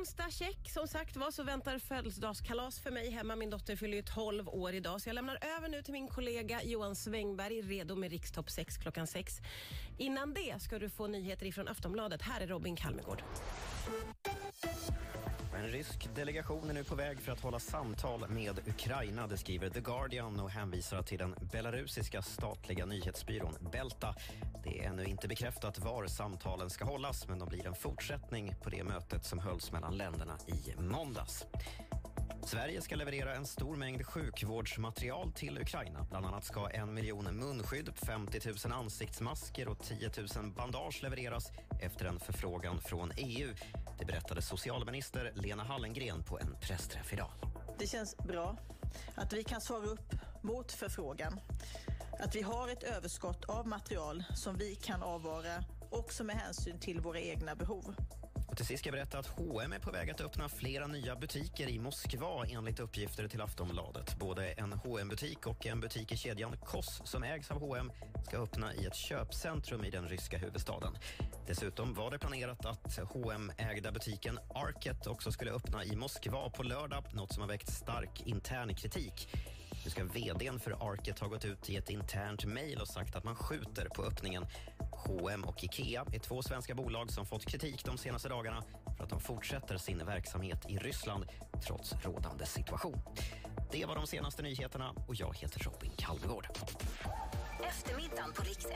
onsdag, check. Som sagt var så väntar födelsedagskalas för mig hemma. Min dotter fyller ju 12 år idag, så jag lämnar över nu till min kollega Johan Svängberg, redo med Rikstopp 6 klockan 6. Innan det ska du få nyheter ifrån Aftonbladet. Här är Robin Kalmegård. En rysk delegation är nu på väg för att hålla samtal med Ukraina. Det skriver The Guardian och hänvisar till den belarusiska statliga nyhetsbyrån Belta. Det är ännu inte bekräftat var samtalen ska hållas men de blir en fortsättning på det mötet som hölls mellan länderna i måndags. Sverige ska leverera en stor mängd sjukvårdsmaterial till Ukraina. Bland annat ska en miljon munskydd, 50 000 ansiktsmasker och 10 000 bandage levereras efter en förfrågan från EU. Det berättade socialminister Lena Hallengren på en pressträff idag. Det känns bra att vi kan svara upp mot förfrågan. Att vi har ett överskott av material som vi kan avvara också med hänsyn till våra egna behov. Till sist ska jag berätta att H&M är på väg att öppna flera nya butiker i Moskva enligt uppgifter till Aftonbladet. Både en hm butik och en butik i kedjan Koss som ägs av H&M ska öppna i ett köpcentrum i den ryska huvudstaden. Dessutom var det planerat att H&M ägda butiken Arket också skulle öppna i Moskva på lördag, något som har väckt stark intern kritik. Nu ska vdn för Arket ha gått ut i ett internt mejl och sagt att man skjuter på öppningen. H&M och Ikea är två svenska bolag som fått kritik de senaste dagarna för att de fortsätter sin verksamhet i Ryssland trots rådande situation. Det var de senaste nyheterna och jag heter Robin Kalmegård. Eftermiddagen på Rix